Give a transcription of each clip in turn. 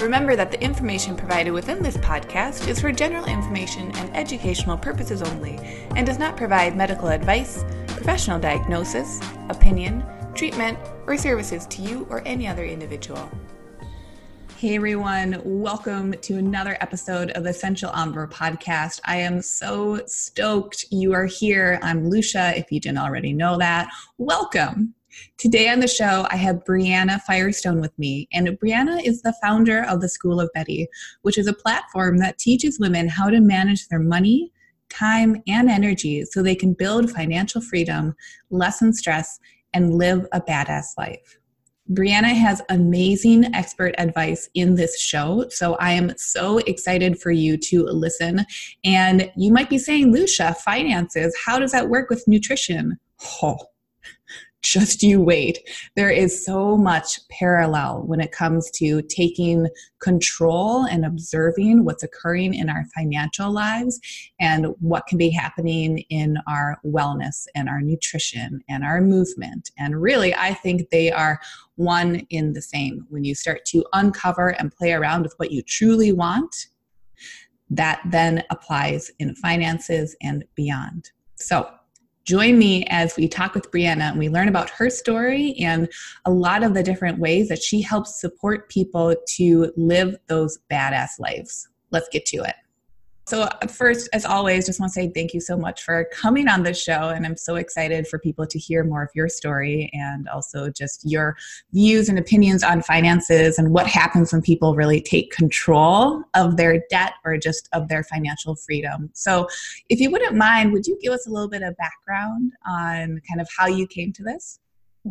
Remember that the information provided within this podcast is for general information and educational purposes only and does not provide medical advice, professional diagnosis, opinion, treatment, or services to you or any other individual. Hey everyone, welcome to another episode of Essential Omnivore podcast. I am so stoked you are here. I'm Lucia, if you didn't already know that. Welcome. Today on the show, I have Brianna Firestone with me. And Brianna is the founder of the School of Betty, which is a platform that teaches women how to manage their money, time, and energy so they can build financial freedom, lessen stress, and live a badass life. Brianna has amazing expert advice in this show. So I am so excited for you to listen. And you might be saying, Lucia, finances, how does that work with nutrition? Oh, just you wait. There is so much parallel when it comes to taking control and observing what's occurring in our financial lives and what can be happening in our wellness and our nutrition and our movement. And really, I think they are one in the same. When you start to uncover and play around with what you truly want, that then applies in finances and beyond. So, Join me as we talk with Brianna and we learn about her story and a lot of the different ways that she helps support people to live those badass lives. Let's get to it. So, uh, first, as always, just want to say thank you so much for coming on the show. And I'm so excited for people to hear more of your story and also just your views and opinions on finances and what happens when people really take control of their debt or just of their financial freedom. So, if you wouldn't mind, would you give us a little bit of background on kind of how you came to this?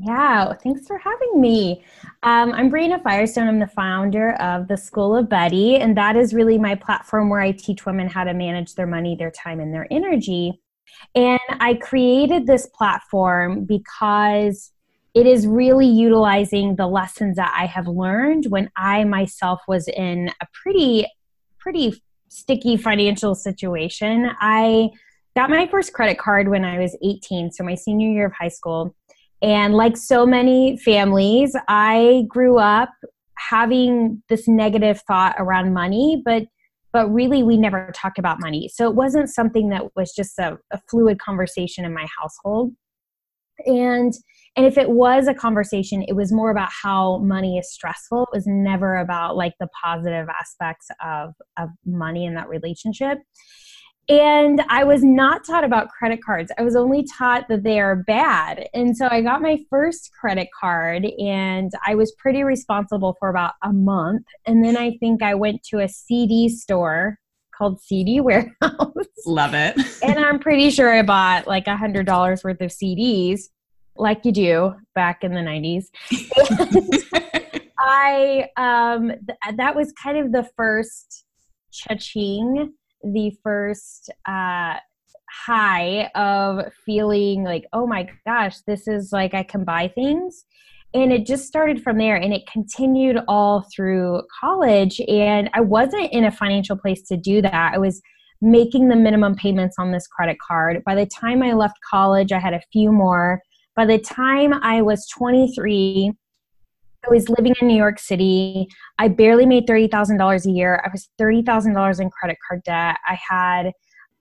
Yeah, thanks for having me. Um, I'm Brianna Firestone. I'm the founder of the School of Betty, and that is really my platform where I teach women how to manage their money, their time, and their energy. And I created this platform because it is really utilizing the lessons that I have learned when I myself was in a pretty, pretty sticky financial situation. I got my first credit card when I was 18, so my senior year of high school and like so many families, I grew up having this negative thought around money, but but really we never talked about money. So it wasn't something that was just a, a fluid conversation in my household. And and if it was a conversation, it was more about how money is stressful. It was never about like the positive aspects of of money in that relationship. And I was not taught about credit cards. I was only taught that they are bad. And so I got my first credit card and I was pretty responsible for about a month. And then I think I went to a CD store called CD Warehouse. Love it. and I'm pretty sure I bought like a hundred dollars worth of CDs, like you do back in the 90s. I um th- that was kind of the first cha-ching the first uh, high of feeling like, oh my gosh, this is like I can buy things. And it just started from there and it continued all through college. And I wasn't in a financial place to do that. I was making the minimum payments on this credit card. By the time I left college, I had a few more. By the time I was 23, I was living in New York City. I barely made $30,000 a year. I was $30,000 in credit card debt. I had,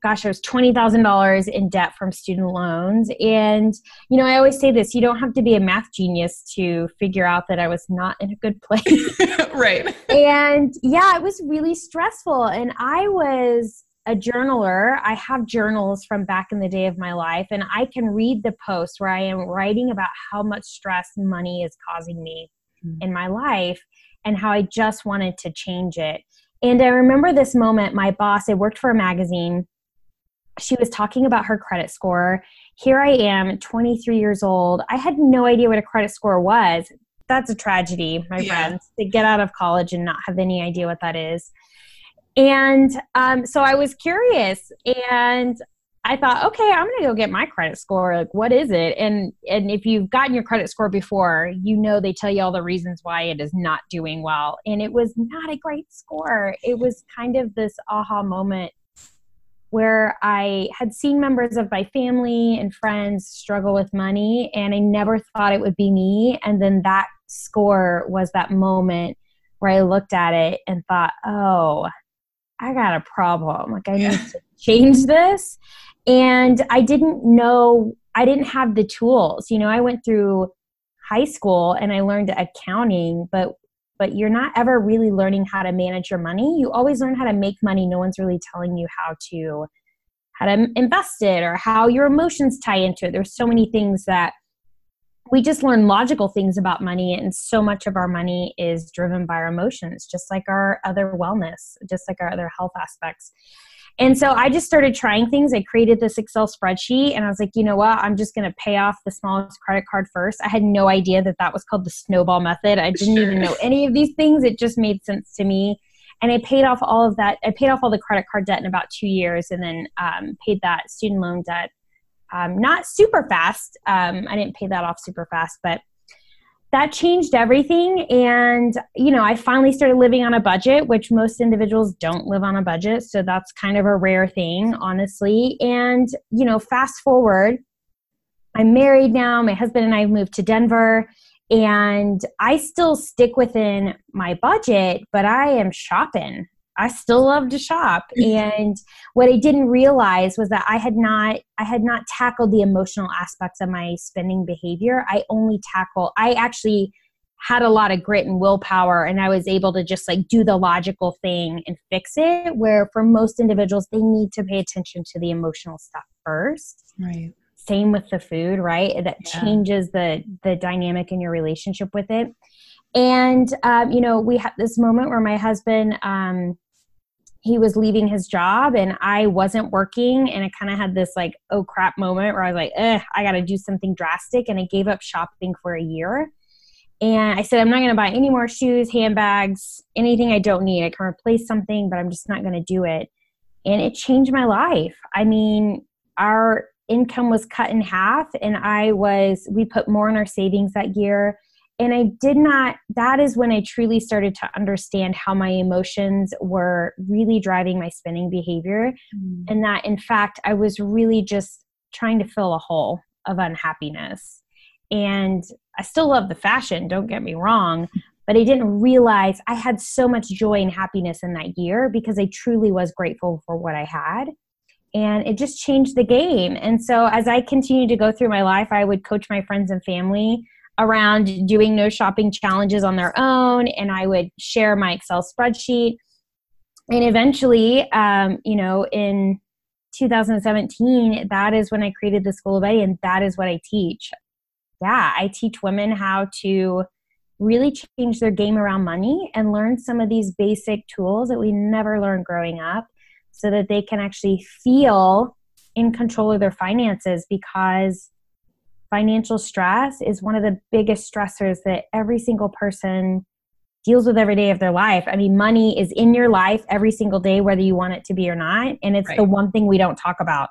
gosh, I was $20,000 in debt from student loans. And, you know, I always say this you don't have to be a math genius to figure out that I was not in a good place. right. And yeah, it was really stressful. And I was a journaler. I have journals from back in the day of my life, and I can read the post where I am writing about how much stress money is causing me mm-hmm. in my life and how I just wanted to change it. And I remember this moment, my boss, I worked for a magazine. She was talking about her credit score. Here I am, 23 years old. I had no idea what a credit score was. That's a tragedy, my yeah. friends, to get out of college and not have any idea what that is. And um, so I was curious and I thought, okay, I'm going to go get my credit score. Like, what is it? And and if you've gotten your credit score before, you know they tell you all the reasons why it is not doing well. And it was not a great score. It was kind of this aha moment where I had seen members of my family and friends struggle with money, and I never thought it would be me. And then that score was that moment where I looked at it and thought, oh, I got a problem. Like, I need to change this. And I didn't know, I didn't have the tools. You know, I went through high school and I learned accounting, but but you're not ever really learning how to manage your money. You always learn how to make money. No one's really telling you how to how to invest it or how your emotions tie into it. There's so many things that we just learn logical things about money and so much of our money is driven by our emotions just like our other wellness just like our other health aspects. And so i just started trying things. I created this excel spreadsheet and i was like you know what? I'm just going to pay off the smallest credit card first. I had no idea that that was called the snowball method. I didn't sure. even know any of these things. It just made sense to me. And i paid off all of that. I paid off all the credit card debt in about two years and then um, paid that student loan debt um, not super fast. Um, I didn't pay that off super fast, but that changed everything. And, you know, I finally started living on a budget, which most individuals don't live on a budget. So that's kind of a rare thing, honestly. And, you know, fast forward, I'm married now. My husband and I moved to Denver. And I still stick within my budget, but I am shopping. I still love to shop. And what I didn't realize was that I had not I had not tackled the emotional aspects of my spending behavior. I only tackle I actually had a lot of grit and willpower and I was able to just like do the logical thing and fix it where for most individuals they need to pay attention to the emotional stuff first. Right. Same with the food, right? That yeah. changes the the dynamic in your relationship with it. And um, you know, we had this moment where my husband um, he was leaving his job and I wasn't working and I kind of had this like oh crap moment where I was like, I got to do something drastic and I gave up shopping for a year. And I said, I'm not going to buy any more shoes, handbags, anything I don't need. I can replace something, but I'm just not going to do it. And it changed my life. I mean, our income was cut in half, and I was, we put more in our savings that year and I did not, that is when I truly started to understand how my emotions were really driving my spending behavior. Mm. And that, in fact, I was really just trying to fill a hole of unhappiness. And I still love the fashion, don't get me wrong, but I didn't realize I had so much joy and happiness in that year because I truly was grateful for what I had. And it just changed the game. And so as I continued to go through my life, I would coach my friends and family around doing no shopping challenges on their own and i would share my excel spreadsheet. And eventually um, you know in 2017 that is when i created the school of a and that is what i teach. Yeah i teach women how to really change their game around money and learn some of these basic tools that we never learned growing up so that they can actually feel in control of their finances because financial stress is one of the biggest stressors that every single person deals with every day of their life. I mean, money is in your life every single day, whether you want it to be or not. And it's right. the one thing we don't talk about.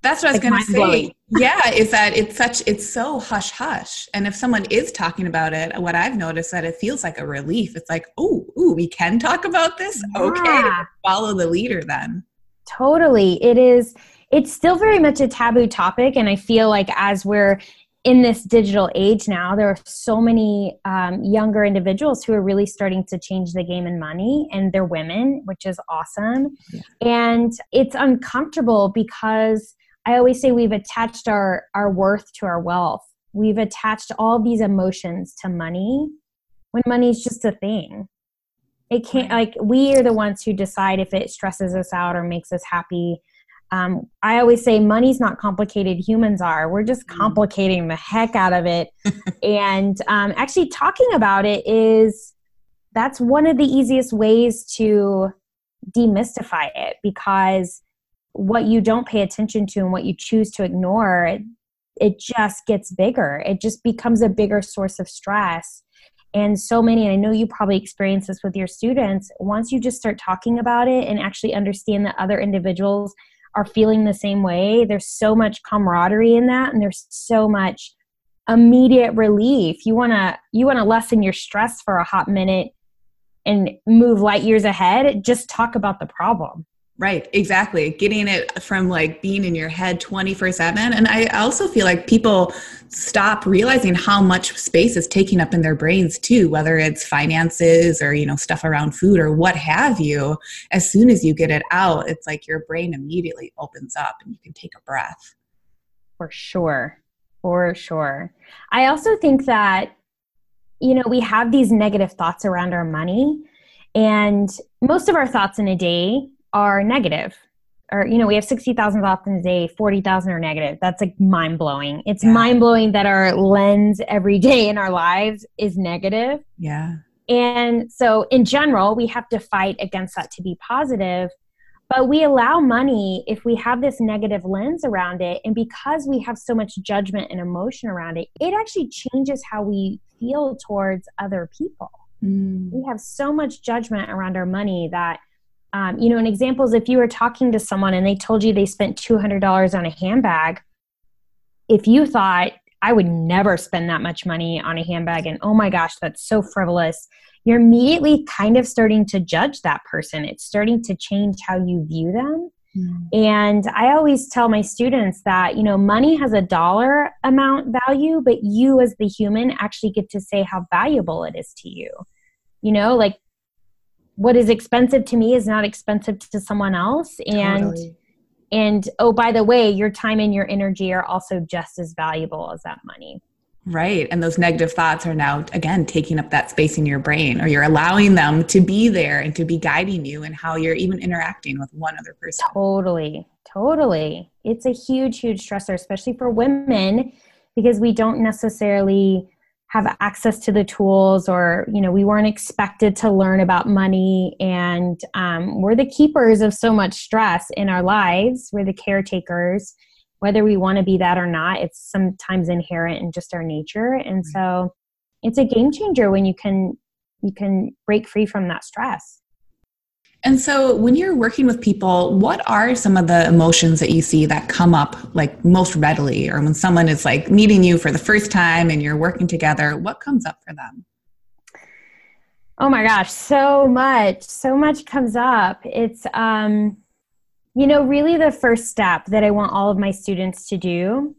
That's what I was going to say. yeah, is that it's such it's so hush hush, and if someone is talking about it, what I've noticed that it feels like a relief. It's like, oh, ooh, we can talk about this. Yeah. Okay, follow the leader then. Totally, it is it's still very much a taboo topic and i feel like as we're in this digital age now there are so many um, younger individuals who are really starting to change the game in money and they're women which is awesome. Yeah. and it's uncomfortable because i always say we've attached our our worth to our wealth. We've attached all these emotions to money when money is just a thing. It can't like we are the ones who decide if it stresses us out or makes us happy um, I always say money's not complicated, humans are. We're just mm. complicating the heck out of it. and um, actually, talking about it is that's one of the easiest ways to demystify it because what you don't pay attention to and what you choose to ignore, it, it just gets bigger. It just becomes a bigger source of stress. And so many, and I know you probably experience this with your students, once you just start talking about it and actually understand that other individuals are feeling the same way, there's so much camaraderie in that and there's so much immediate relief. You want to you want to lessen your stress for a hot minute and move light years ahead, just talk about the problem. Right, exactly. Getting it from like being in your head 24 7. And I also feel like people stop realizing how much space is taking up in their brains too, whether it's finances or, you know, stuff around food or what have you. As soon as you get it out, it's like your brain immediately opens up and you can take a breath. For sure. For sure. I also think that, you know, we have these negative thoughts around our money. And most of our thoughts in a day are negative. Or you know we have 60,000 thoughts in a day 40,000 are negative. That's like mind blowing it's yeah. mind blowing that our lens every day in our lives is negative. Yeah. And so in general we have to fight against that to be positive. But we allow money if we have this negative lens around it. And because we have so much judgment and emotion around it it actually changes how we feel towards other people. Mm. we have so much judgment around our money that um, you know, an example is if you were talking to someone and they told you they spent $200 on a handbag, if you thought, I would never spend that much money on a handbag, and oh my gosh, that's so frivolous, you're immediately kind of starting to judge that person. It's starting to change how you view them. Mm. And I always tell my students that, you know, money has a dollar amount value, but you as the human actually get to say how valuable it is to you. You know, like what is expensive to me is not expensive to someone else. And totally. and oh by the way your time and your energy are also just as valuable as that money. Right. And those negative thoughts are now again taking up that space in your brain or you're allowing them to be there and to be guiding you and how you're even interacting with one other person. Totally. Totally. It's a huge huge stressor especially for women because we don't necessarily have access to the tools or you know we weren't expected to learn about money. And um, we're the keepers of so much stress in our lives. We're the caretakers. Whether we want to be that or not it's sometimes inherent in just our nature. And so it's a game changer when you can you can break free from that stress and so, when you're working with people, what are some of the emotions that you see that come up like most readily? Or when someone is like meeting you for the first time and you're working together, what comes up for them? Oh my gosh, so much, so much comes up. It's, um, you know, really the first step that I want all of my students to do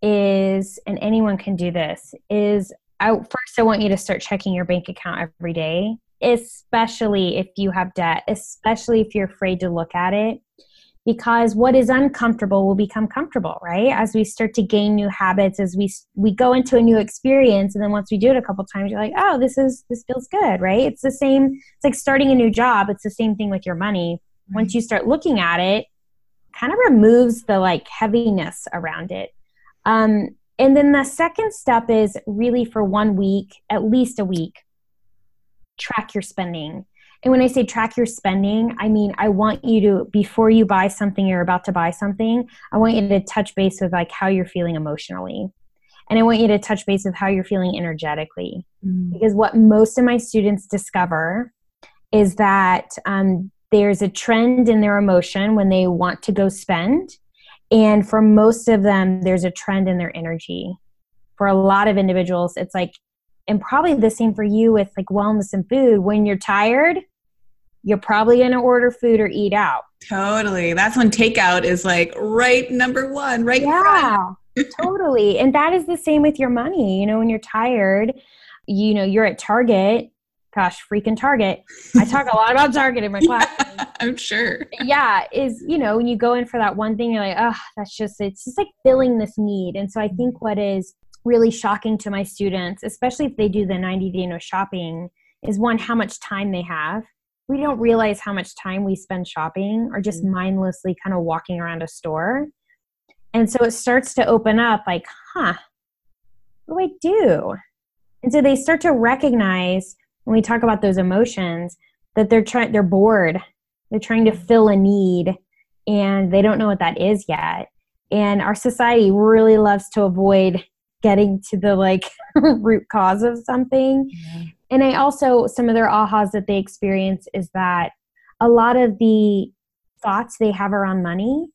is, and anyone can do this, is I, first I want you to start checking your bank account every day especially if you have debt, especially if you're afraid to look at it. Because what is uncomfortable will become comfortable, right? As we start to gain new habits, as we we go into a new experience, and then once we do it a couple times, you're like, oh, this is this feels good, right? It's the same. It's like starting a new job. It's the same thing with your money. Once you start looking at it, kind of removes the like heaviness around it. Um, and then the second step is really for one week, at least a week, track your spending. And when I say track your spending, I mean I want you to before you buy something you're about to buy something, I want you to touch base with like how you're feeling emotionally. And I want you to touch base with how you're feeling energetically. Mm. Because what most of my students discover is that um, there's a trend in their emotion when they want to go spend. And for most of them, there's a trend in their energy. For a lot of individuals, it's like and probably the same for you with like wellness and food. When you're tired you're probably going to order food or eat out. Totally. That's when takeout is like right number one right yeah totally. And that is the same with your money. You know when you're tired you know you're at target. Gosh freaking target. I talk a lot about target in my class. Yeah, i'm sure. Yeah is you know when you go in for that one thing you're like oh that's just it's just like filling this need. And so i think what is really shocking to my students, especially if they do the 90 day no shopping, is one, how much time they have. We don't realize how much time we spend shopping or just mm-hmm. mindlessly kind of walking around a store. And so it starts to open up like, huh, what do I do? And so they start to recognize when we talk about those emotions that they're trying they're bored. They're trying to fill a need and they don't know what that is yet. And our society really loves to avoid getting to the like root cause of something. Yeah. And I also, some of their ahas that they experience is that a lot of the thoughts they have around money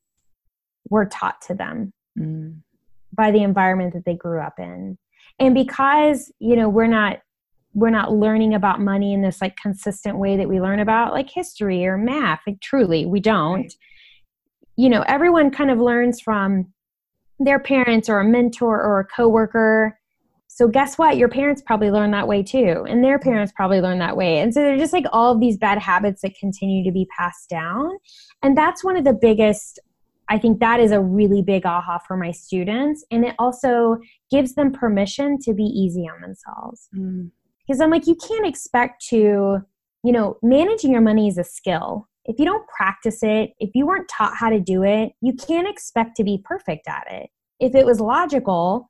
were taught to them mm. by the environment that they grew up in and because you know we're not we're not learning about money in this like consistent way that we learn about like history or math like truly we don't right. you know everyone kind of learns from their parents or a mentor or a coworker so guess what your parents probably learned that way too and their parents probably learned that way and so they're just like all of these bad habits that continue to be passed down and that's one of the biggest I think that is a really big aha for my students. And it also gives them permission to be easy on themselves. Mm. Because I'm like, you can't expect to, you know, managing your money is a skill. If you don't practice it, if you weren't taught how to do it, you can't expect to be perfect at it. If it was logical,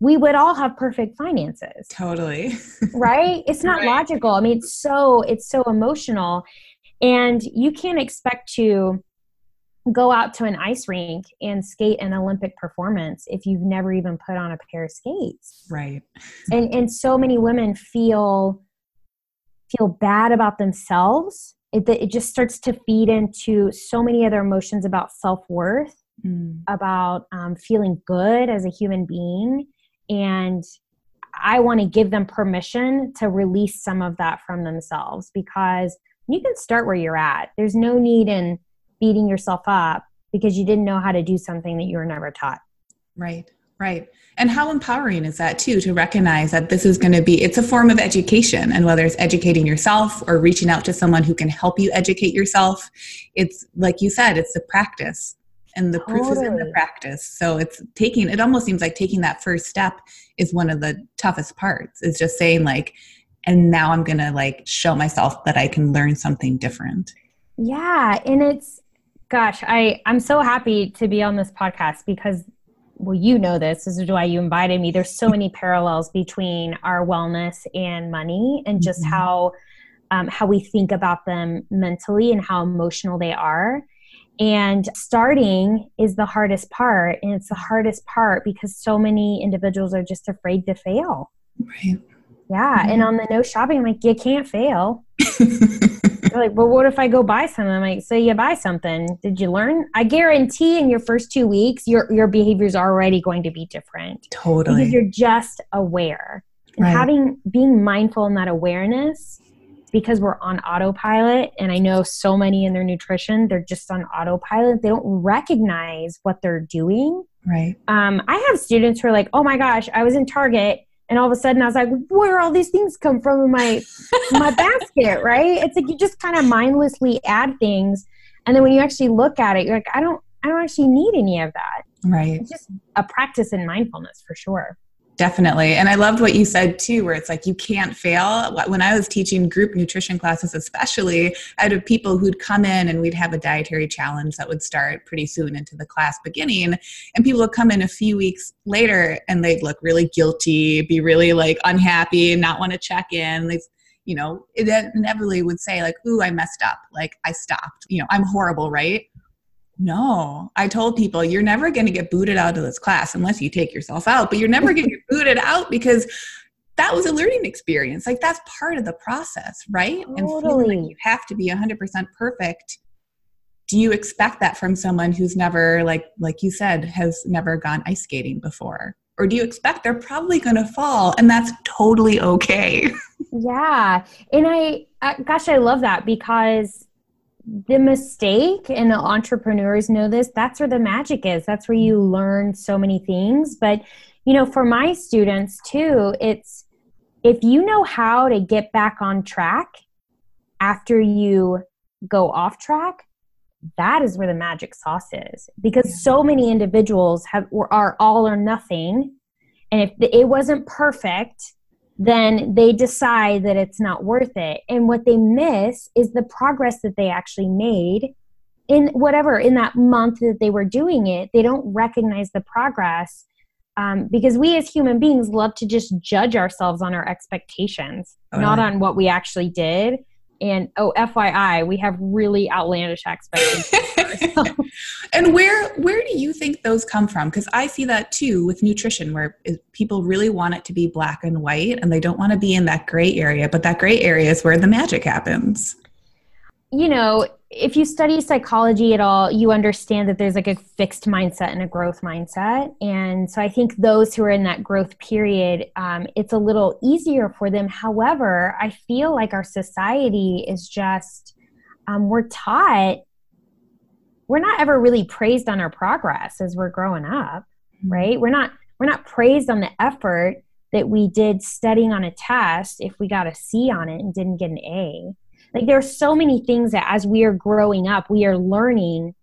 we would all have perfect finances. Totally. right? It's not right. logical. I mean, it's so it's so emotional and you can't expect to go out to an ice rink and skate an Olympic performance if you've never even put on a pair of skates. Right. and and so many women feel feel bad about themselves. It it just starts to feed into so many other emotions about self worth, mm. about um, feeling good as a human being, and I want to give them permission to release some of that from themselves because you can start where you're at. There's no need in beating yourself up because you didn't know how to do something that you were never taught. Right, right. And how empowering is that too to recognize that this is going to be it's a form of education and whether it's educating yourself or reaching out to someone who can help you educate yourself, it's like you said, it's the practice. And the totally. proof is in the practice. So it's taking it almost seems like taking that first step is one of the toughest parts. Is just saying like and now I'm going to like show myself that I can learn something different. Yeah, and it's Gosh, I, I'm so happy to be on this podcast because, well, you know this. This is why you invited me. There's so many parallels between our wellness and money and just mm-hmm. how um, how we think about them mentally and how emotional they are. And starting is the hardest part. And it's the hardest part because so many individuals are just afraid to fail. Right. Yeah. Mm-hmm. And on the no shopping, I'm like, you can't fail. Like, well, what if I go buy something? I'm like, so you buy something. Did you learn? I guarantee in your first two weeks, your your behavior is already going to be different. Totally. Because you're just aware. And right. having being mindful in that awareness because we're on autopilot and i know so many in their nutrition they're just on autopilot they don't recognize what they're doing right um, i have students who are like oh my gosh i was in target and all of a sudden I was like, where all these things come from in my my basket, right? It's like you just kind of mindlessly add things, and then when you actually look at it, you're like, I don't, I don't actually need any of that. Right. It's just a practice in mindfulness for sure. Definitely. And I loved what you said too, where it's like you can't fail. When I was teaching group nutrition classes, especially, out of people who'd come in and we'd have a dietary challenge that would start pretty soon into the class beginning. And people would come in a few weeks later and they'd look really guilty, be really like unhappy, and not want to check in. They, you know, it inevitably would say, like, ooh, I messed up. Like, I stopped. You know, I'm horrible, right? No, I told people you're never going to get booted out of this class unless you take yourself out, but you're never going to get booted out because that was a learning experience. Like that's part of the process, right? Totally. And feeling like you have to be 100% perfect. Do you expect that from someone who's never like like you said has never gone ice skating before? Or do you expect they're probably going to fall and that's totally okay? Yeah. And I uh, gosh, I love that because the mistake and the entrepreneurs know this that's where the magic is. That's where you learn so many things. But you know for my students too it's if you know how to get back on track after you go off track that is where the magic sauce is. Because so many individuals have are all or nothing. And if it wasn't perfect then they decide that it's not worth it. And what they miss is the progress that they actually made in whatever, in that month that they were doing it. They don't recognize the progress um, because we as human beings love to just judge ourselves on our expectations, oh, not on what we actually did. And oh, FYI, we have really outlandish expectations. and where where do you think those come from? Because I see that too with nutrition, where people really want it to be black and white, and they don't want to be in that gray area. But that gray area is where the magic happens. You know, if you study psychology at all, you understand that there's like a fixed mindset and a growth mindset. And so I think those who are in that growth period, um, it's a little easier for them. However, I feel like our society is just, um, we're taught, we're not ever really praised on our progress as we're growing up, mm-hmm. right? We're not, we're not praised on the effort that we did studying on a test if we got a C on it and didn't get an A like there are so many things that as we are growing up we are learning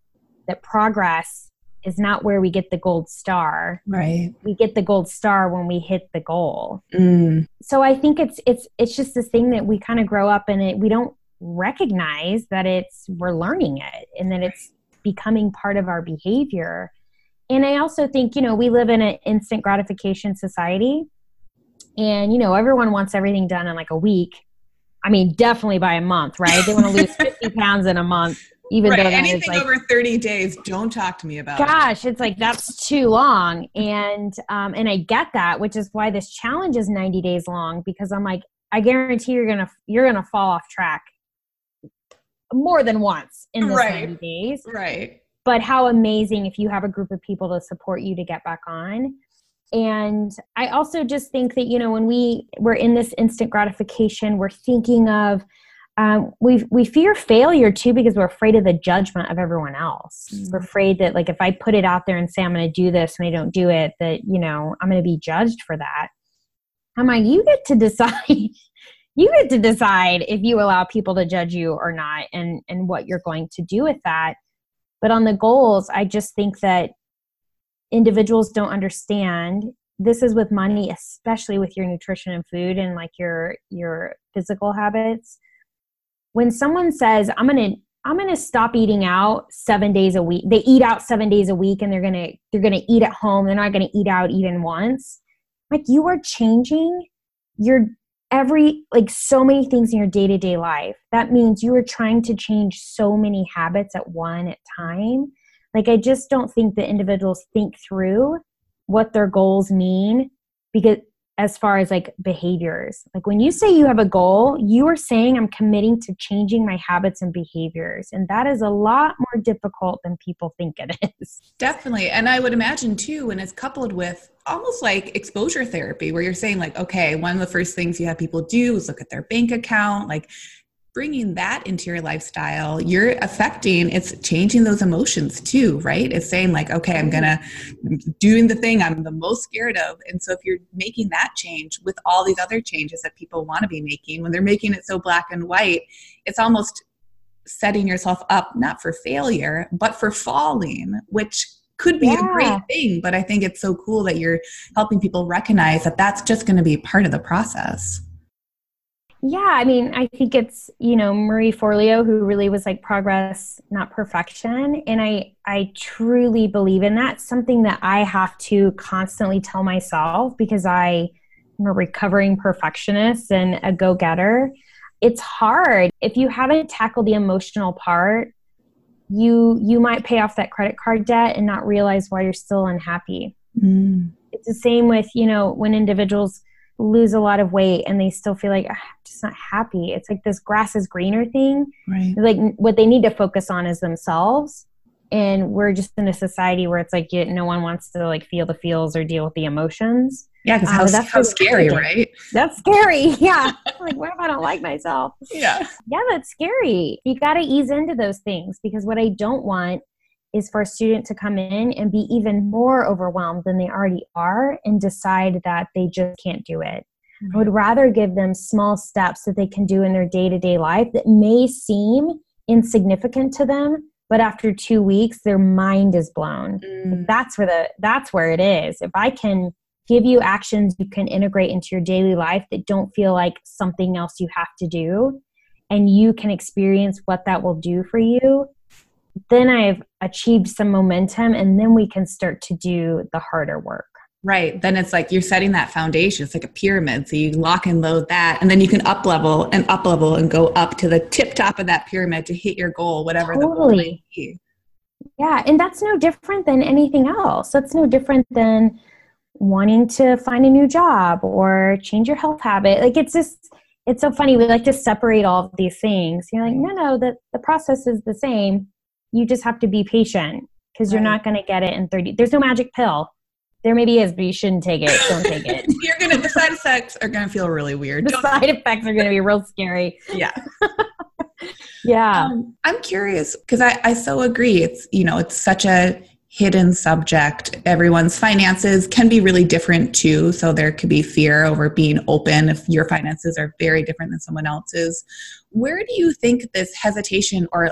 that progress is not where we get the gold star. Right. We get the gold star when we hit the goal. Mm. so i think it's it's it's just this thing that we kind of grow up and it we don't recognize that it's we're learning it and that it's becoming part of our behavior. And i also think you know we live in an instant gratification society. And you know everyone wants everything done in like a week I mean, definitely by a month, right? They want to lose 50 pounds in a month, even right. though anything like, over 30 days, don't talk to me about. Gosh, it. it's like that's too long, and um, and I get that, which is why this challenge is 90 days long because I'm like, I guarantee you're gonna you're gonna fall off track more than once in this right. 90 days, right? But how amazing if you have a group of people to support you to get back on and i also just think that you know when we we're in this instant gratification we're thinking of um, we we fear failure too because we're afraid of the judgment of everyone else. Mm-hmm. We're afraid that like if I put it out there and say I'm going to do this and I don't do it, that you know I'm going to be judged for that. I'm like, you get to decide. you get to decide if you allow people to judge you or not, and and what you're going to do with that. But on the goals, I just think that individuals don't understand this is with money especially with your nutrition and food and like your your physical habits. When someone says i'm going to i'm going to stop eating out 7 days a week they eat out 7 days a week and they're going to they're going to eat at home. They're not going to eat out even once. Like you are changing your every like so many things in your day-to-day life. That means you are trying to change so many habits at one at time like, I just don't think that individuals think through what their goals mean because as far as like behaviors. Like when you say you have a goal, you are saying I'm committing to changing my habits and behaviors. And that is a lot more difficult than people think it is. Definitely. And I would imagine too, when it's coupled with almost like exposure therapy, where you're saying, like, okay, one of the first things you have people do is look at their bank account, like bringing that into your lifestyle, you're affecting, it's changing those emotions too, right? It's saying, like, okay, I'm gonna doing the thing I'm the most scared of. And so if you're making that change with all these other changes that people want to be making, when they're making it so black and white, it's almost setting yourself up not for failure, but for falling, which could be yeah. a great thing. But I think it's so cool that you're helping people recognize that that's just going to be part of the process. Yeah, I mean, I think it's, you know, Marie Forleo who really was like progress, not perfection. And I I truly believe in that. Something that I have to constantly tell myself because I am a recovering perfectionist and a go-getter. It's hard. If you haven't tackled the emotional part, you you might pay off that credit card debt and not realize why you're still unhappy. Mm. It's the same with, you know, when individuals lose a lot of weight and they still feel like ah, I'm just not happy. It's like this grass is greener thing. Right. Like what they need to focus on is themselves. And we're just in a society where it's like you, no one wants to like feel the feels or deal with the emotions. Yeah, because how, uh, that's how scary, right? That's scary. Yeah. like, what if I don't like myself? Yeah. Yeah, that's scary. You got to ease into those things because what I don't want is for a student to come in and be even more overwhelmed than they already are and decide that they just can't do it. I would rather give them small steps that they can do in their day to day life that may seem insignificant to them, but after two weeks, their mind is blown. Mm. That's where the that's where it is. If I can give you actions you can integrate into your daily life that don't feel like something else you have to do, and you can experience what that will do for you, then I've achieved some momentum and then we can start to do the harder work. Right. Then it's like you're setting that foundation. It's like a pyramid. So you lock and load that and then you can up level and up level and go up to the tip top of that pyramid to hit your goal, whatever totally. the goal. Yeah. And that's no different than anything else. That's no different than wanting to find a new job or change your health habit. Like it's just it's so funny. We like to separate all of these things. You're like, no, no, the, the process is the same. You just have to be patient because right. you're not going to get it in 30. There's no magic pill. There maybe is, but you shouldn't take it. Don't take it. you're gonna. The side effects are gonna feel really weird. The Don't side effects are gonna be real scary. Yeah. yeah. Um, I'm curious because I I so agree. It's you know it's such a hidden subject. Everyone's finances can be really different too. So there could be fear over being open if your finances are very different than someone else's. Where do you think this hesitation or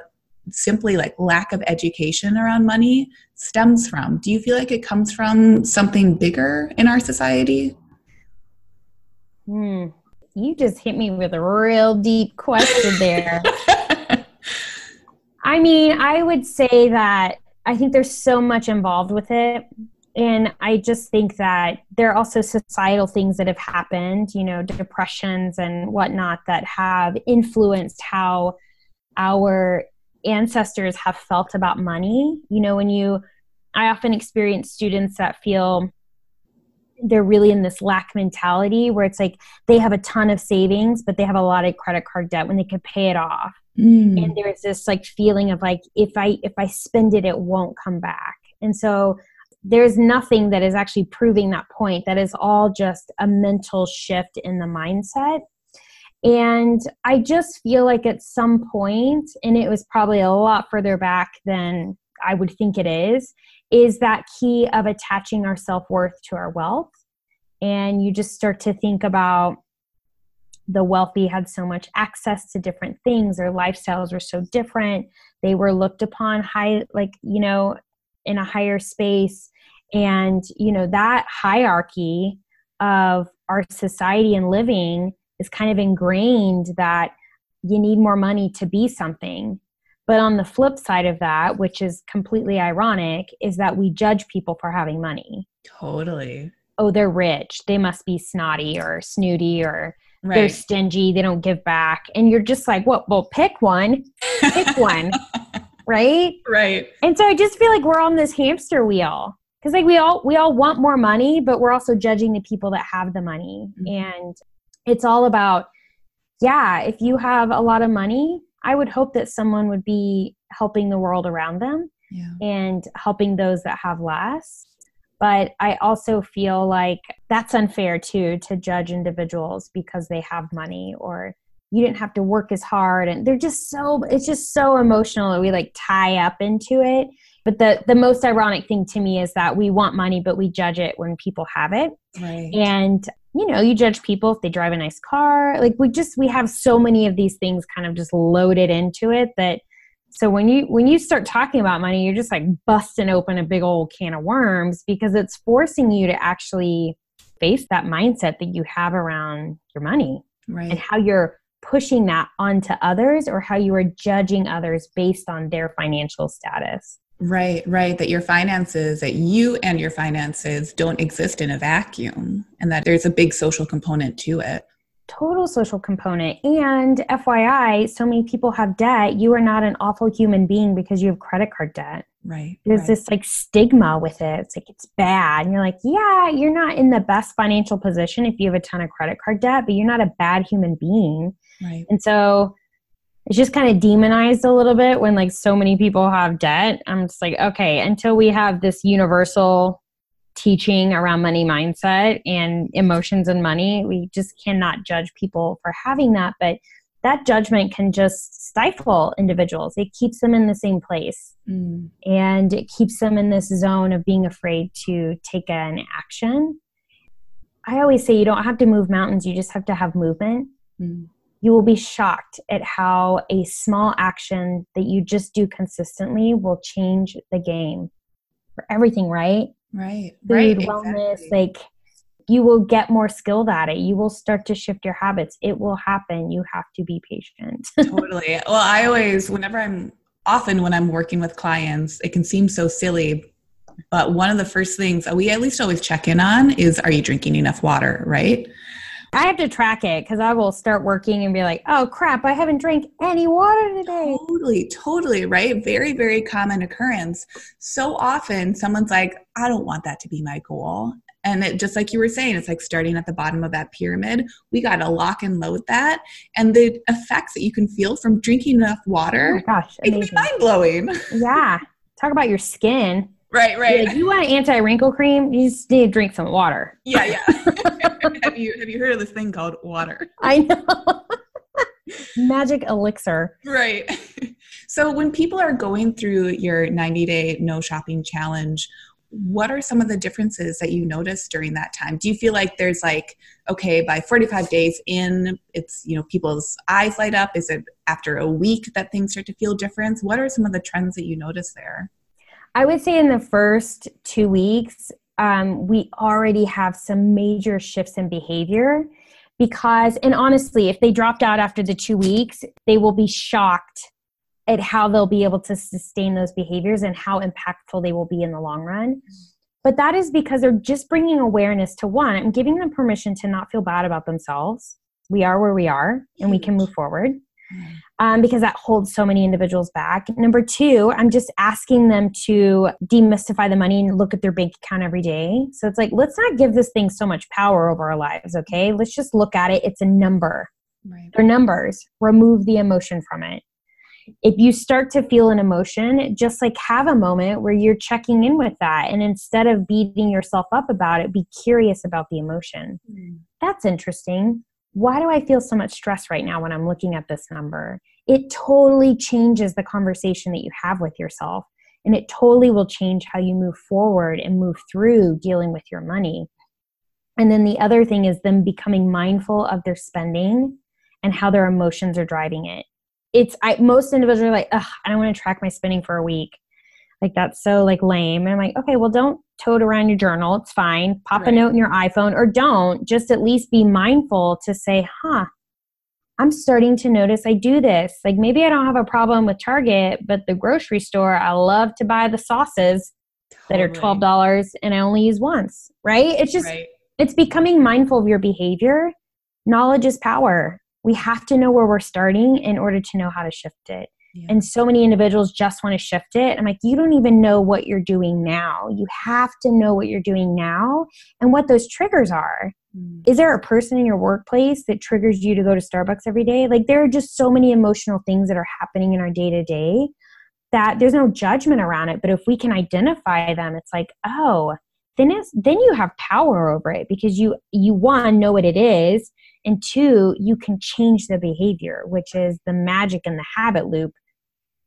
simply like lack of education around money stems from? Do you feel like it comes from something bigger in our society? Hmm. You just hit me with a real deep question there. I mean, I would say that I think there's so much involved with it. And I just think that there are also societal things that have happened, you know, depressions and whatnot that have influenced how our ancestors have felt about money. You know, when you, I often experience students that feel they're really in this lack mentality where it's like they have a ton of savings, but they have a lot of credit card debt when they could pay it off mm. and there's this like feeling of like if i if i spend it it won't come back and so there's nothing that is actually proving that point that is all just a mental shift in the mindset and i just feel like at some point and it was probably a lot further back than i would think it is is that key of attaching our self-worth to our wealth. And you just start to think about the wealthy had so much access to different things their lifestyles were so different they were looked upon high like you know in a higher space. And you know that hierarchy of our society and living is kind of ingrained that you need more money to be something but on the flip side of that which is completely ironic is that we judge people for having money totally oh they're rich they must be snotty or snooty or right. they're stingy, they don't give back. And you're just like, what? Well, pick one, pick one. Right. Right. And so I just feel like we're on this hamster wheel because like we all we all want more money but we're also judging the people that have the money mm-hmm. and it's all about yeah if you have a lot of money i would hope that someone would be helping the world around them yeah. and helping those that have less but I also feel like that's unfair too to judge individuals because they have money or you didn't have to work as hard and they're just so it's just so emotional that we like tie up into it but the the most ironic thing to me is that we want money but we judge it when people have it right. and you know you judge people if they drive a nice car like we just we have so many of these things kind of just loaded into it that so when you when you start talking about money you're just like busting open a big old can of worms because it's forcing you to actually face that mindset that you have around your money right. and how you're pushing that onto others or how you are judging others based on their financial status right right that your finances that you and your finances don't exist in a vacuum and that there's a big social component to it total social component. And FYI, so many people have debt. You are not an awful human being because you have credit card debt. Right. There's right. this like stigma with it. It's like it's bad. And you're like, yeah, you're not in the best financial position if you have a ton of credit card debt, but you're not a bad human being. Right. And so it's just kind of demonized a little bit when like so many people have debt. I'm just like, okay, until we have this universal teaching around money mindset and emotions and money. We just cannot judge people for having that, but that judgment can just stifle individuals. It keeps them in the same place mm. and it keeps them in this zone of being afraid to take an action. I always say you don't have to move mountains, you just have to have movement. Mm. You will be shocked at how a small action that you just do consistently will change the game for everything, right? right food right, wellness exactly. like you will get more skilled at it. You will start to shift your habits. It will happen. You have to be patient. Totally. Well i always whenever i'm often when i'm working with clients it can seem so silly but one of the first things we at least always check in on is are you drinking enough water? Right I have to track it because I will start working and be like, oh crap, I haven't drank any water today. Totally, totally, right? Very, very common occurrence. So often someone's like, I don't want that to be my goal. And it, just like you were saying, it's like starting at the bottom of that pyramid. We got to lock and load that. And the effects that you can feel from drinking enough water, oh gosh, it can be mind blowing. Yeah. Talk about your skin. Right, right. If you want an anti wrinkle cream, you just need to drink some water. Yeah, yeah. have you have you heard of this thing called water? I know. Magic elixir. Right. So when people are going through your 90 day no shopping challenge, what are some of the differences that you notice during that time do you feel like there's like okay by 45 days in it's you know people's eyes light up is it after a week that things start to feel different what are some of the trends that you notice there i would say in the first two weeks um, we already have some major shifts in behavior because and honestly if they dropped out after the two weeks they will be shocked at how they'll be able to sustain those behaviors and how impactful they will be in the long run. But that is because they're just bringing awareness to one and giving them permission to not feel bad about themselves. We are where we are and we can move forward um, because that holds so many individuals back. Number two, I'm just asking them to demystify the money and look at their bank account every day. So it's like, let's not give this thing so much power over our lives, okay? Let's just look at it. It's a number. Right. They're numbers. Remove the emotion from it if you start to feel an emotion, just like have a moment where you're checking in with that. And instead of beating yourself up about it, be curious about the emotion. Mm. That's interesting. Why do I feel so much stress right now when I'm looking at this number? It totally changes the conversation that you have with yourself. And it totally will change how you move forward and move through dealing with your money. And then the other thing is them becoming mindful of their spending and how their emotions are driving it it's I most individuals are like, Ugh, I don't want to track my spending for a week. Like that's so like lame. And I'm like, okay, well don't tote around your journal. It's fine. Pop right. a note in your iPhone or don't. Just at least be mindful to say, huh, I'm starting to notice I do this. Like maybe I don't have a problem with Target, but the grocery store, I love to buy the sauces that are twelve dollars and I only use once. Right? It's just right. it's becoming mindful of your behavior. Knowledge is power we have to know where we're starting in order to know how to shift it. Yeah. And so many individuals just want to shift it. I'm like, you don't even know what you're doing now. You have to know what you're doing now and what those triggers are. Mm. Is there a person in your workplace that triggers you to go to Starbucks every day? Like, there are just so many emotional things that are happening in our day to day that there's no judgment around it. But if we can identify them, it's like, oh, then it's then you have power over it because you you one know what it is and two you can change the behavior which is the magic in the habit loop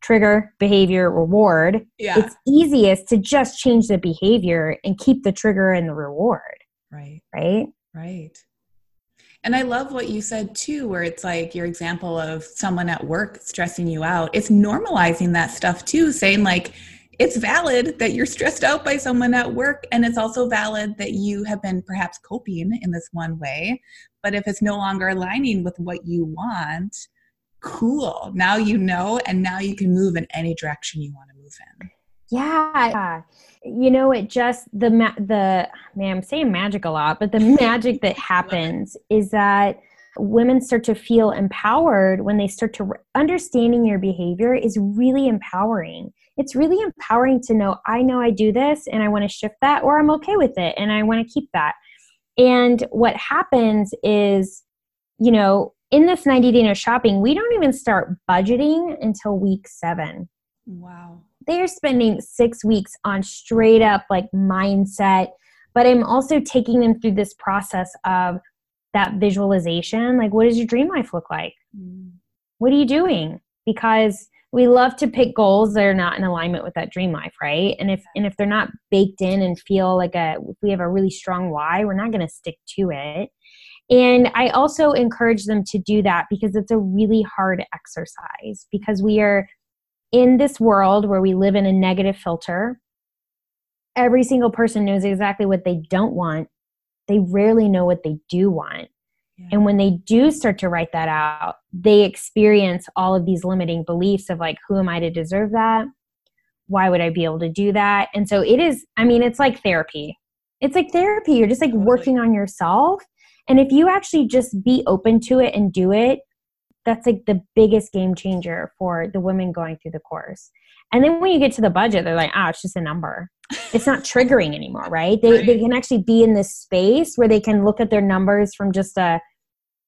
trigger behavior reward yeah. it's easiest to just change the behavior and keep the trigger and the reward right right right. And I love what you said too, where it's like your example of someone at work stressing you out. It's normalizing that stuff too, saying, like, it's valid that you're stressed out by someone at work and it's also valid that you have been perhaps coping in this one way. But if it's no longer aligning with what you want cool. Now you know and now you can move in any direction you want to move in. Yeah you know it just the the man i'm saying magic a lot but the magic that happens is that women start to feel empowered when they start to understanding your behavior is really empowering it's really empowering to know I know I do this and I want to shift that, or I'm okay with it and I want to keep that. And what happens is, you know, in this 90 day no shopping, we don't even start budgeting until week seven. Wow. They are spending six weeks on straight up like mindset, but I'm also taking them through this process of that visualization. Like, what does your dream life look like? Mm. What are you doing? Because we love to pick goals that are not in alignment with that dream life right and if and if they're not baked in and feel like a if we have a really strong why we're not going to stick to it and i also encourage them to do that because it's a really hard exercise because we are in this world where we live in a negative filter every single person knows exactly what they don't want they rarely know what they do want and when they do start to write that out, they experience all of these limiting beliefs of like, who am I to deserve that? Why would I be able to do that? And so it is, I mean, it's like therapy. It's like therapy. You're just like totally. working on yourself. And if you actually just be open to it and do it, that's like the biggest game changer for the women going through the course. And then when you get to the budget, they're like, oh, it's just a number. it's not triggering anymore, right? They Right. they can actually be in this space where they can look at their numbers from just a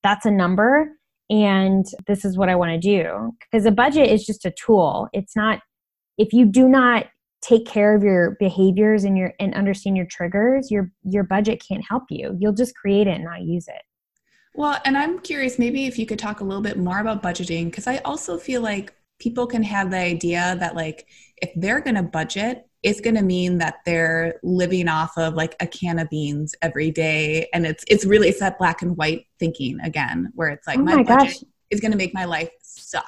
that's a number and this is what I want to do. Because a budget is just a tool. It's not if you do not take care of your behaviors and your and understand your triggers, your your budget can't help you. You'll just create it and not use it. Well, and I'm curious, maybe if you could talk a little bit more about budgeting, because I also feel like people can have the idea that, like, if they're going to budget, it's going to mean that they're living off of like a can of beans every day, and it's it's really it's that black and white thinking again, where it's like oh my, my budget is going to make my life suck.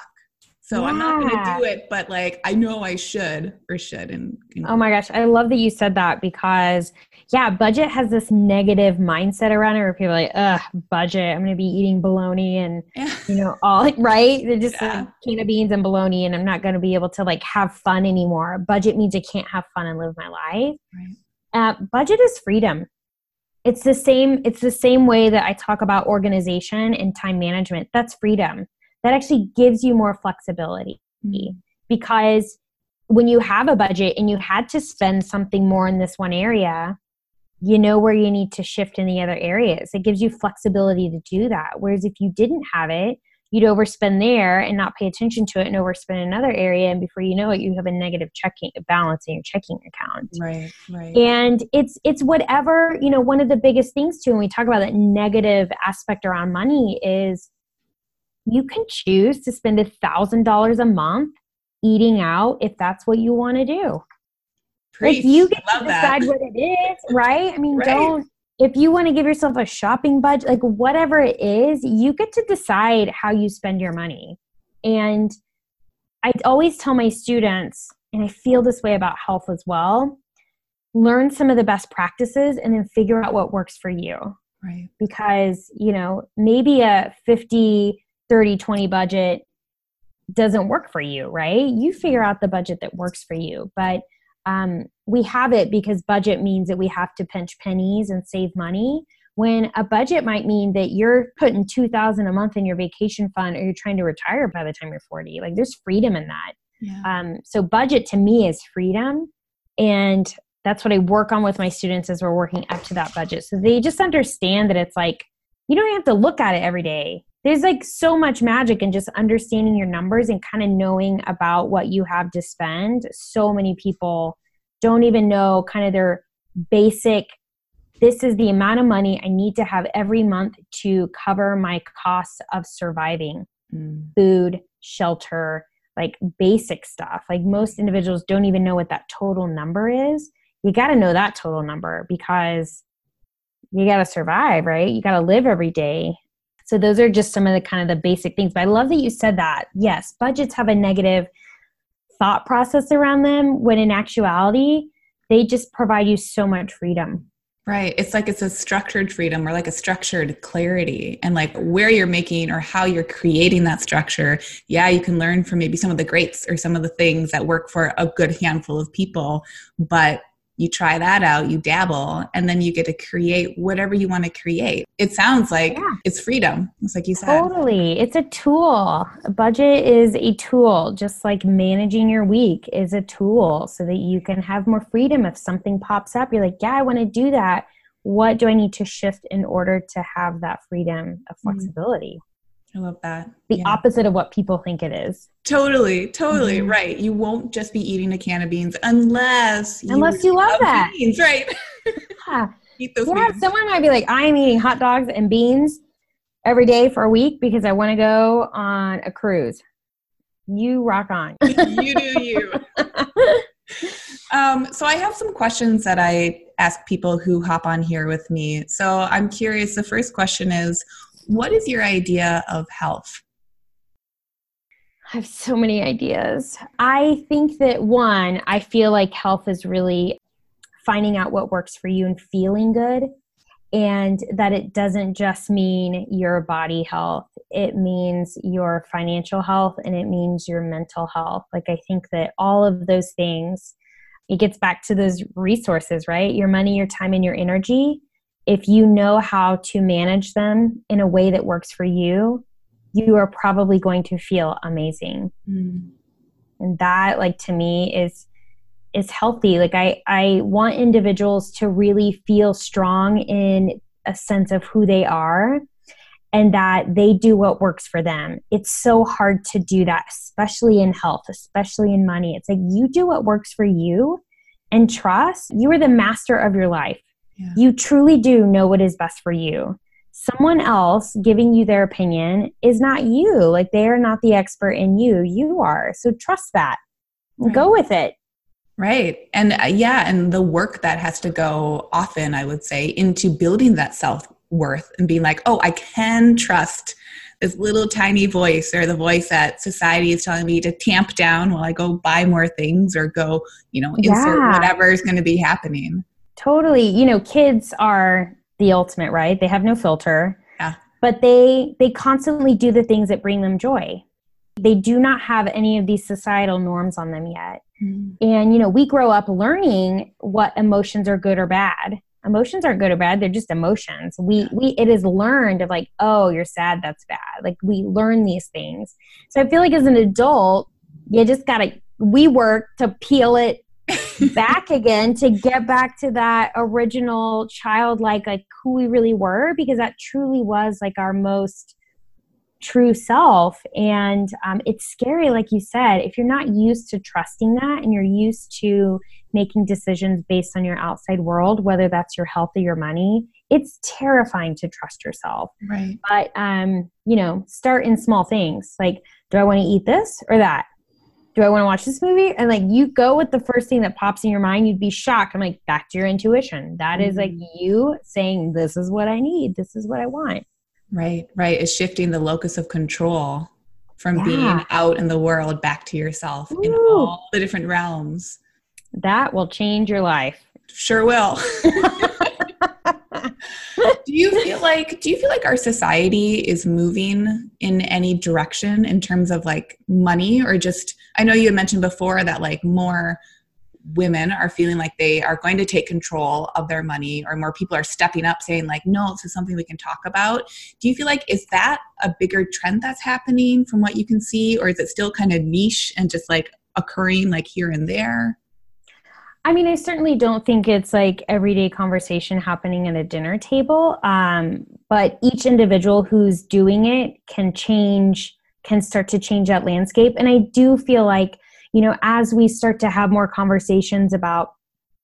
So I'm not going to do it, but like I know I should or should. And, and Oh my gosh, I love that you said that because yeah, budget has this negative mindset around it where people are like, ugh, budget, I'm gonna be eating bologna and yeah. you know, all right. They're just Yeah. like can of beans and bologna and I'm not gonna be able to like have fun anymore. Budget means I can't have fun and live my life. Right. Uh, budget is freedom. It's the same, it's the same way that I talk about organization and time management. That's freedom. That actually gives you more flexibility Mm. because when you have a budget and you had to spend something more in this one area, you know where you need to shift in the other areas. It gives you flexibility to do that. Whereas if you didn't have it, you'd overspend there and not pay attention to it and overspend in another area. And before you know it, you have a negative checking balance in your checking account. Right. Right. And it's it's whatever, you know, one of the biggest things too when we talk about that negative aspect around money is you can choose to spend a thousand dollars a month eating out if that's what you want to do. Preach. Like you get Love to that. decide what it is, right? I mean, Right. don't if you want to give yourself a shopping budget, like whatever it is, you get to decide how you spend your money. And I always tell my students, and I feel this way about health as well, learn some of the best practices and then figure out what works for you Right. because you know maybe a 50 30 20 budget doesn't work for you right you figure out the budget that works for you but um, we have it because budget means that we have to pinch pennies and save money. When a budget might mean that you're putting 2000 a month in your vacation fund or you're trying to retire by the time you're 40 like there's freedom in that. Yeah. um, so budget to me is freedom and that's what i work on with my students as we're working up to that budget. So they just understand that it's like you don't have to look at it every day there's like so much magic in just understanding your numbers and kind of knowing about what you have to spend so many people don't even know kind of their basic this is the amount of money i need to have every month to cover my costs of surviving Mm. food, shelter, like basic stuff. Like most individuals don't even know what that total number is. You got to know that total number because you got to survive, right? You got to live every day. So those are just some of the kind of the basic things. But I love that you said that. Yes, budgets have a negative thought process around them when in actuality, they just provide you so much freedom. Right. It's like it's a structured freedom or like a structured clarity and like where you're making or how you're creating that structure. Yeah, you can learn from maybe some of the greats or some of the things that work for a good handful of people, but you try that out, you dabble, and then you get to create whatever you want to create. It sounds like Yeah. it's freedom. It's like you said. Totally. It's a tool. A budget is a tool, just like managing your week is a tool so that you can have more freedom. If something pops up, you're like, yeah, I want to do that. What do I need to shift in order to have that freedom of Mhm. flexibility? I love that. The Yeah. opposite of what people think it is. Totally, totally Mhm. right. You won't just be eating a can of beans unless Unless you love that. beans, right? Yeah. Eat those yeah, beans. someone might be like, I'm eating hot dogs and beans every day for a week because I want to go on a cruise. You rock on. you do you. Um, so I have some questions that I ask people who hop on here with me. So I'm curious. The first question is, what is your idea of health? I have so many ideas. I think that one, I feel like health is really finding out what works for you and feeling good. And that it doesn't just mean your body health, it means your financial health and it means your mental health. Like, I think that all of those things, it gets back to those resources, right? Your money, your time, and your energy. If you know how to manage them in a way that works for you, you are probably going to feel amazing. Mm-hmm. And that, like, to me, is is healthy. Like I, I want individuals to really feel strong in a sense of who they are and that they do what works for them. It's so hard to do that, especially in health, especially in money. It's like you do what works for you and trust. You are the master of your life. Yeah. You truly do know what is best for you. Someone else giving you their opinion is not you. Like they are not the expert in you. You are. So trust that. Right. Go with it. Right. And uh, yeah, and the work that has to go often, I would say, into building that self worth and being like, oh, I can trust this little tiny voice or the voice that society is telling me to tamp down while I go buy more things or go, you know, insert yeah. whatever is going to be happening. Totally. You know, kids are the ultimate, right? They have no filter. Yeah. But they they constantly do the things that bring them joy. They do not have any of these societal norms on them yet. Mm. And you know, we grow up learning what emotions are good or bad emotions aren't good or bad they're just emotions we we it is learned of like oh you're sad that's bad like we learn these things so i feel like as an adult you just gotta we work to peel it back again to get back to that original childlike like who we really were because that truly was like our most true self and um, it's scary like you said if you're not used to trusting that and you're used to making decisions based on your outside world, whether that's your health or your money, it's terrifying to trust yourself. Right. But um, you know, start in small things. Like, do I want to eat this or that? Do I want to watch this movie? And like you go with the first thing that pops in your mind, you'd be shocked. I'm like, back to your intuition. That mm-hmm. is like mm-hmm. you saying, This is what I need, this is what I want. Right, right. Is shifting the locus of control from yeah. being out in the world back to yourself Ooh. in all the different realms. That will change your life. Sure will. do you feel like do you feel like our society is moving in any direction in terms of like money or just I know you had mentioned before that like more women are feeling like they are going to take control of their money or more people are stepping up saying like no this is something we can talk about. Do you feel like is that a bigger trend that's happening from what you can see or is it still kind of niche and just like occurring like here and there I mean, I certainly don't think it's like everyday conversation happening at a dinner table. Um, but each individual who's doing it can change, can start to change that landscape. And I do feel like, you know, as we start to have more conversations about,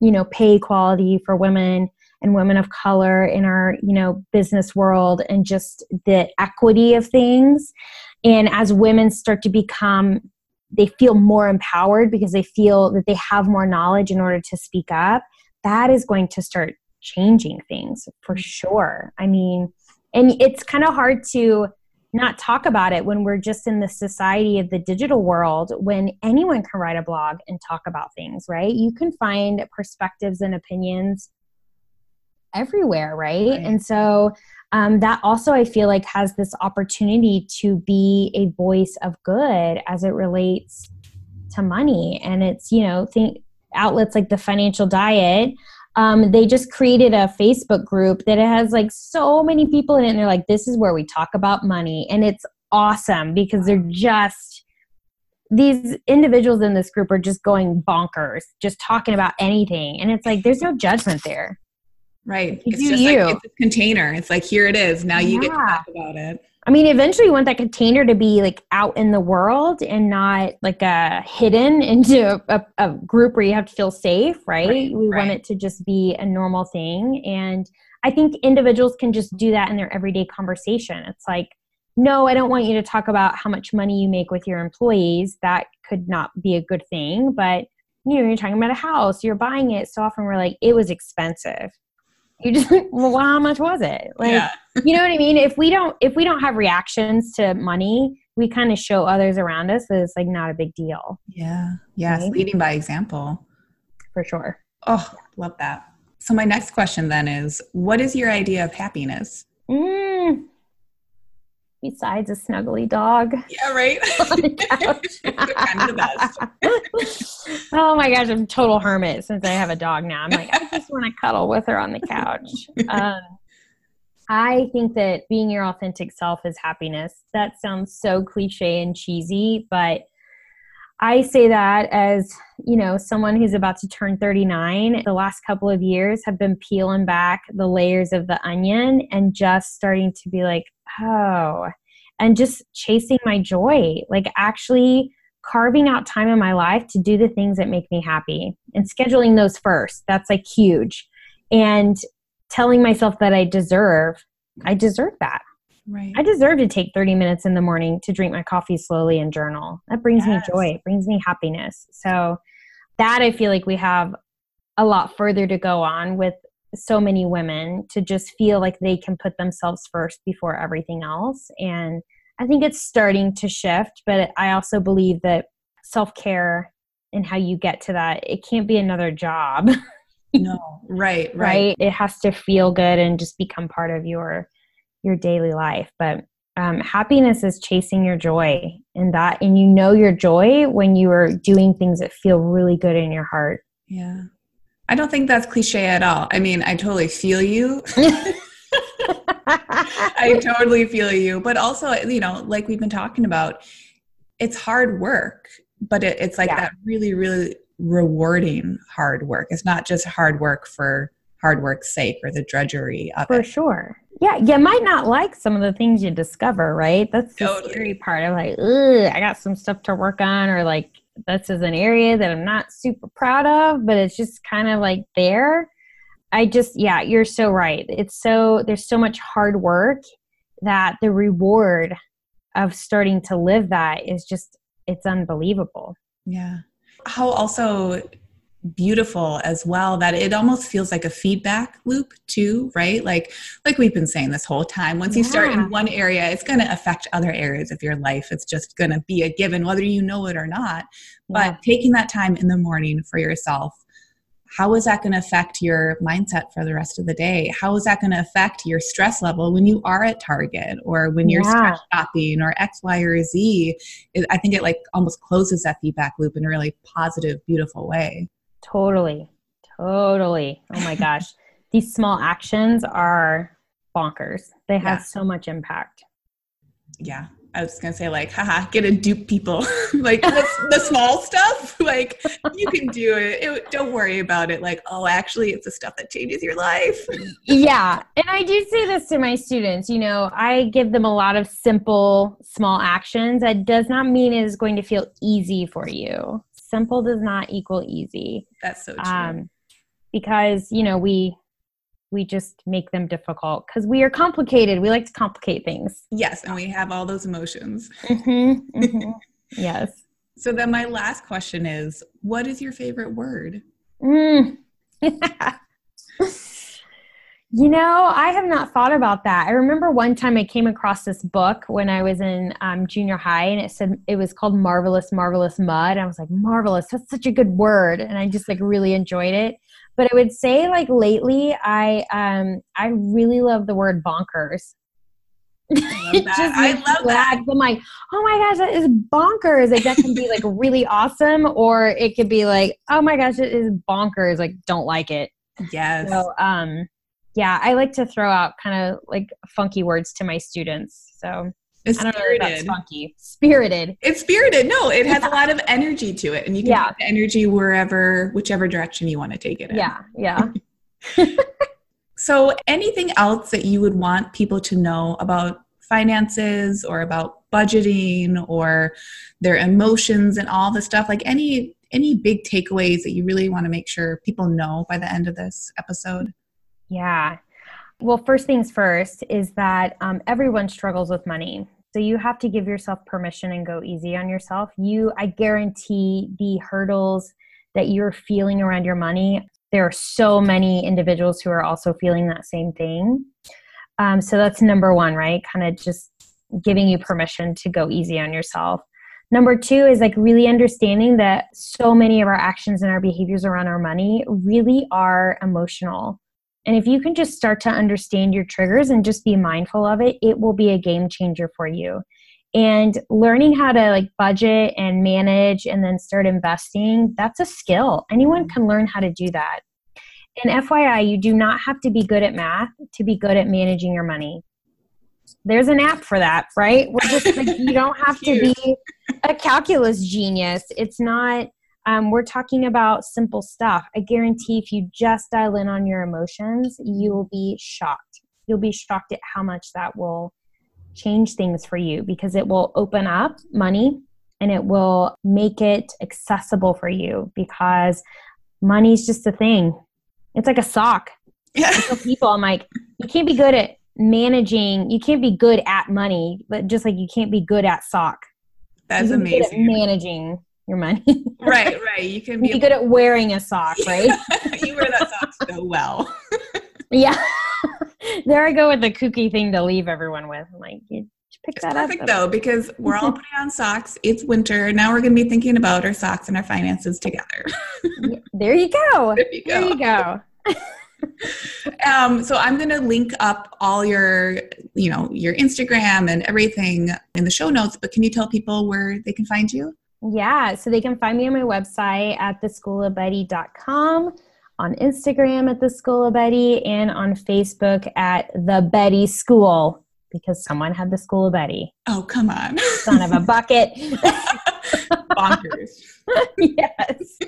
you know, pay equality for women and women of color in our, you know, business world and just the equity of things. And as women start to become they feel more empowered because they feel that they have more knowledge in order to speak up that is going to start changing things for mm. sure i mean and it's kind of hard to not talk about it when we're just in the society of the digital world when anyone can write a blog and talk about things right you can find perspectives and opinions everywhere right, right. and so um, that also I feel like has this opportunity to be a voice of good as it relates to money. And it's, you know, think outlets like the financial diet. Um, they just created a Facebook group that has like so many people in it. And they're like, this is where we talk about money. And it's awesome because they're just, these individuals in this group are just going bonkers, just talking about anything. And it's like, there's no judgment there. Right. it's just you. like it's a container. It's like here it is. Now you yeah. get to talk about it. I mean, eventually you want that container to be like out in the world and not like a hidden into a, a group where you have to feel safe, right? right we right. want it to just be a normal thing. And I think individuals can just do that in their everyday conversation. It's like, no, I don't want you to talk about how much money you make with your employees. That could not be a good thing. But you know, you're talking about a house, you're buying it. So often we're like, it was expensive you just well how much was it? Like yeah. you know what i mean? If we don't if we don't have reactions to money we kind of show others around us that it's like not a big deal. Yeah. Yes right? leading by example. For sure. Oh love that. So my next question then is what is your idea of happiness? Mm, besides a snuggly dog. Yeah, right. kind of the best. oh my gosh, I'm a total hermit since I have a dog now. I'm like, I just want to cuddle with her on the couch. Um, I think that being your authentic self is happiness. That sounds so cliche and cheesy, but I say that as, you know, someone who's about to turn 39. The last couple of years have been peeling back the layers of the onion and just starting to be like, oh, and just chasing my joy, like actually carving out time in my life to do the things that make me happy and scheduling those first. That's like huge. And telling myself that I deserve, I deserve that. Right. I deserve to take 30 minutes in the morning to drink my coffee slowly and journal. That brings yes. me joy, it brings me happiness. So, that I feel like we have a lot further to go on with so many women to just feel like they can put themselves first before everything else. And I think it's starting to shift, but I also believe that self care and how you get to that, it can't be another job. no, right, right, right. It has to feel good and just become part of your your daily life. But um, happiness is chasing your joy, and that, and you know your joy when you are doing things that feel really good in your heart. Yeah, I don't think that's cliche at all. I mean, I totally feel you. I totally feel you. But also, you know, like we've been talking about, it's hard work, but it, it's like yeah. that really, really rewarding hard work. It's not just hard work for hard work's sake or the drudgery of for it. For sure. Yeah, you might not like some of the things you discover, right? That's the totally. scary part. of like, ugh, I got some stuff to work on, or like this is an area that I'm not super proud of, but it's just kind of like there. I just, yeah, you're so right. It's so, there's so much hard work that the reward of starting to live that is just, it's unbelievable. Yeah. How also beautiful as well that it almost feels like a feedback loop too right like like we've been saying this whole time once you start in one area it's going to affect other areas of your life it's just going to be a given whether you know it or not yeah. but taking that time in the morning for yourself how is that going to affect your mindset for the rest of the day? How is that going to affect your stress level when you are at Target or when you're yeah. shopping or X, Y, or Z? I think it like almost closes that feedback loop in a really positive, beautiful way. Totally. Totally. Oh my gosh. These small actions are bonkers. They have yeah. so much impact. Yeah. I was gonna say like, haha, get to dupe people, like the, the, small stuff. Like you can do it. it. Don't worry about it. Like, oh, actually, it's the stuff that changes your life. yeah, and I do say this to my students. You know, I give them a lot of simple, small actions. That does not mean it is going to feel easy for you. Simple does not equal easy. That's so true. Um, because you know we we just make them difficult because we are complicated. We like to complicate things. Yes, and we have all those emotions. Mm-hmm, mm-hmm. yes. So then, my last question is what is your favorite word? Mm. you know, I have not thought about that. I remember one time I came across this book when I was in um, junior high, and it said it was called Marvelous, Marvelous Mud. And I was like, Marvelous, that's such a good word. And I just like really enjoyed it but I would say like lately, I um I really love the word bonkers. I love that. I love that. I'm like, oh my gosh, that is bonkers. Like that can be like really awesome, or it could be like, oh my gosh, it is bonkers. Like, don't like it. Yes. So, um, yeah, I like to throw out kind of like funky words to my students. So it's I don't spirited. funky. Spirited. It's spirited. No, it has yeah. a lot of energy to it, and you can yeah. take the energy wherever, whichever direction you want to take it in. Yeah, yeah. so, anything else that you would want people to know about finances or about budgeting or their emotions and all the stuff? Like any any big takeaways that you really want to make sure people know by the end of this episode? Yeah. Well, first things first is that um, everyone struggles with money. So you have to give yourself permission and go easy on yourself. You, I guarantee the hurdles that you're feeling around your money, there are so many individuals who are also feeling that same thing. Um, so that's number one, right? Kind of just giving you permission to go easy on yourself. Number two is like really understanding that so many of our actions and our behaviors around our money really are emotional. And if you can just start to understand your triggers and just be mindful of it, it will be a game changer for you. And learning how to like budget and manage and then start investing, that's a skill. Anyone mm-hmm. can learn how to do that. And FYI, you do not have to be good at math to be good at managing your money. there's an app for that, right? We're just like, you don't have to be a calculus genius. It's not, um, we're talking about simple stuff. I guarantee if you just dial in on your emotions, you will be shocked. You'll be shocked at how much that will change things for you because it will open up money and it will make it accessible for you because money's just a thing. It's like a sock. Yeah. people, I'm like, you can't be good at managing you can't be good at money but just like you can't be good at sock that's amazing managing your money. Right right. You can be, be good at wearing a sock right? You wear that sock so well. Yeah. There i go with the kooky thing to leave everyone with. I'm like you pick it's that perfect up though because we're all putting on socks. It's winter. Now we're going to be thinking about our socks and our finances together. There you go. There you go, there you go. um, so I'm going to link up all your, you know, your Instagram and everything in the show notes. But can you tell people where they can find you? Yeah, so they can find me on my website at theschoolofbetty.com, on Instagram at the School of Betty, and on Facebook at the Betty School because someone had the School of Betty. Oh, come on. Son of a bucket. Bonkers. yes.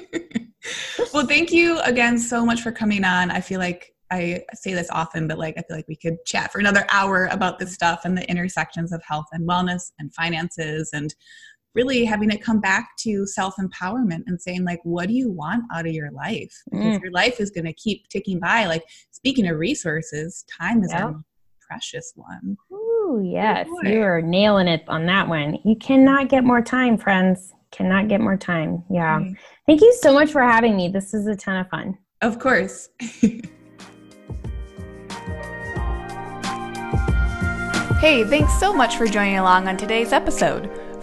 well, thank you again so much for coming on. I feel like I say this often, but like I feel like we could chat for another hour about this stuff and the intersections of health and wellness and finances and really having it come back to self empowerment and saying like what do you want out of your life? Because mm. your life is going to keep ticking by. Like speaking of resources time is yep. a precious one. Ooh, yes oh you are nailing it on that one. You cannot get more time friends. Cannot get more time. Yeah. Mm. thank you so much for having me. This is a ton of fun. Of course. Hey, thanks so much for joining along on today's episode.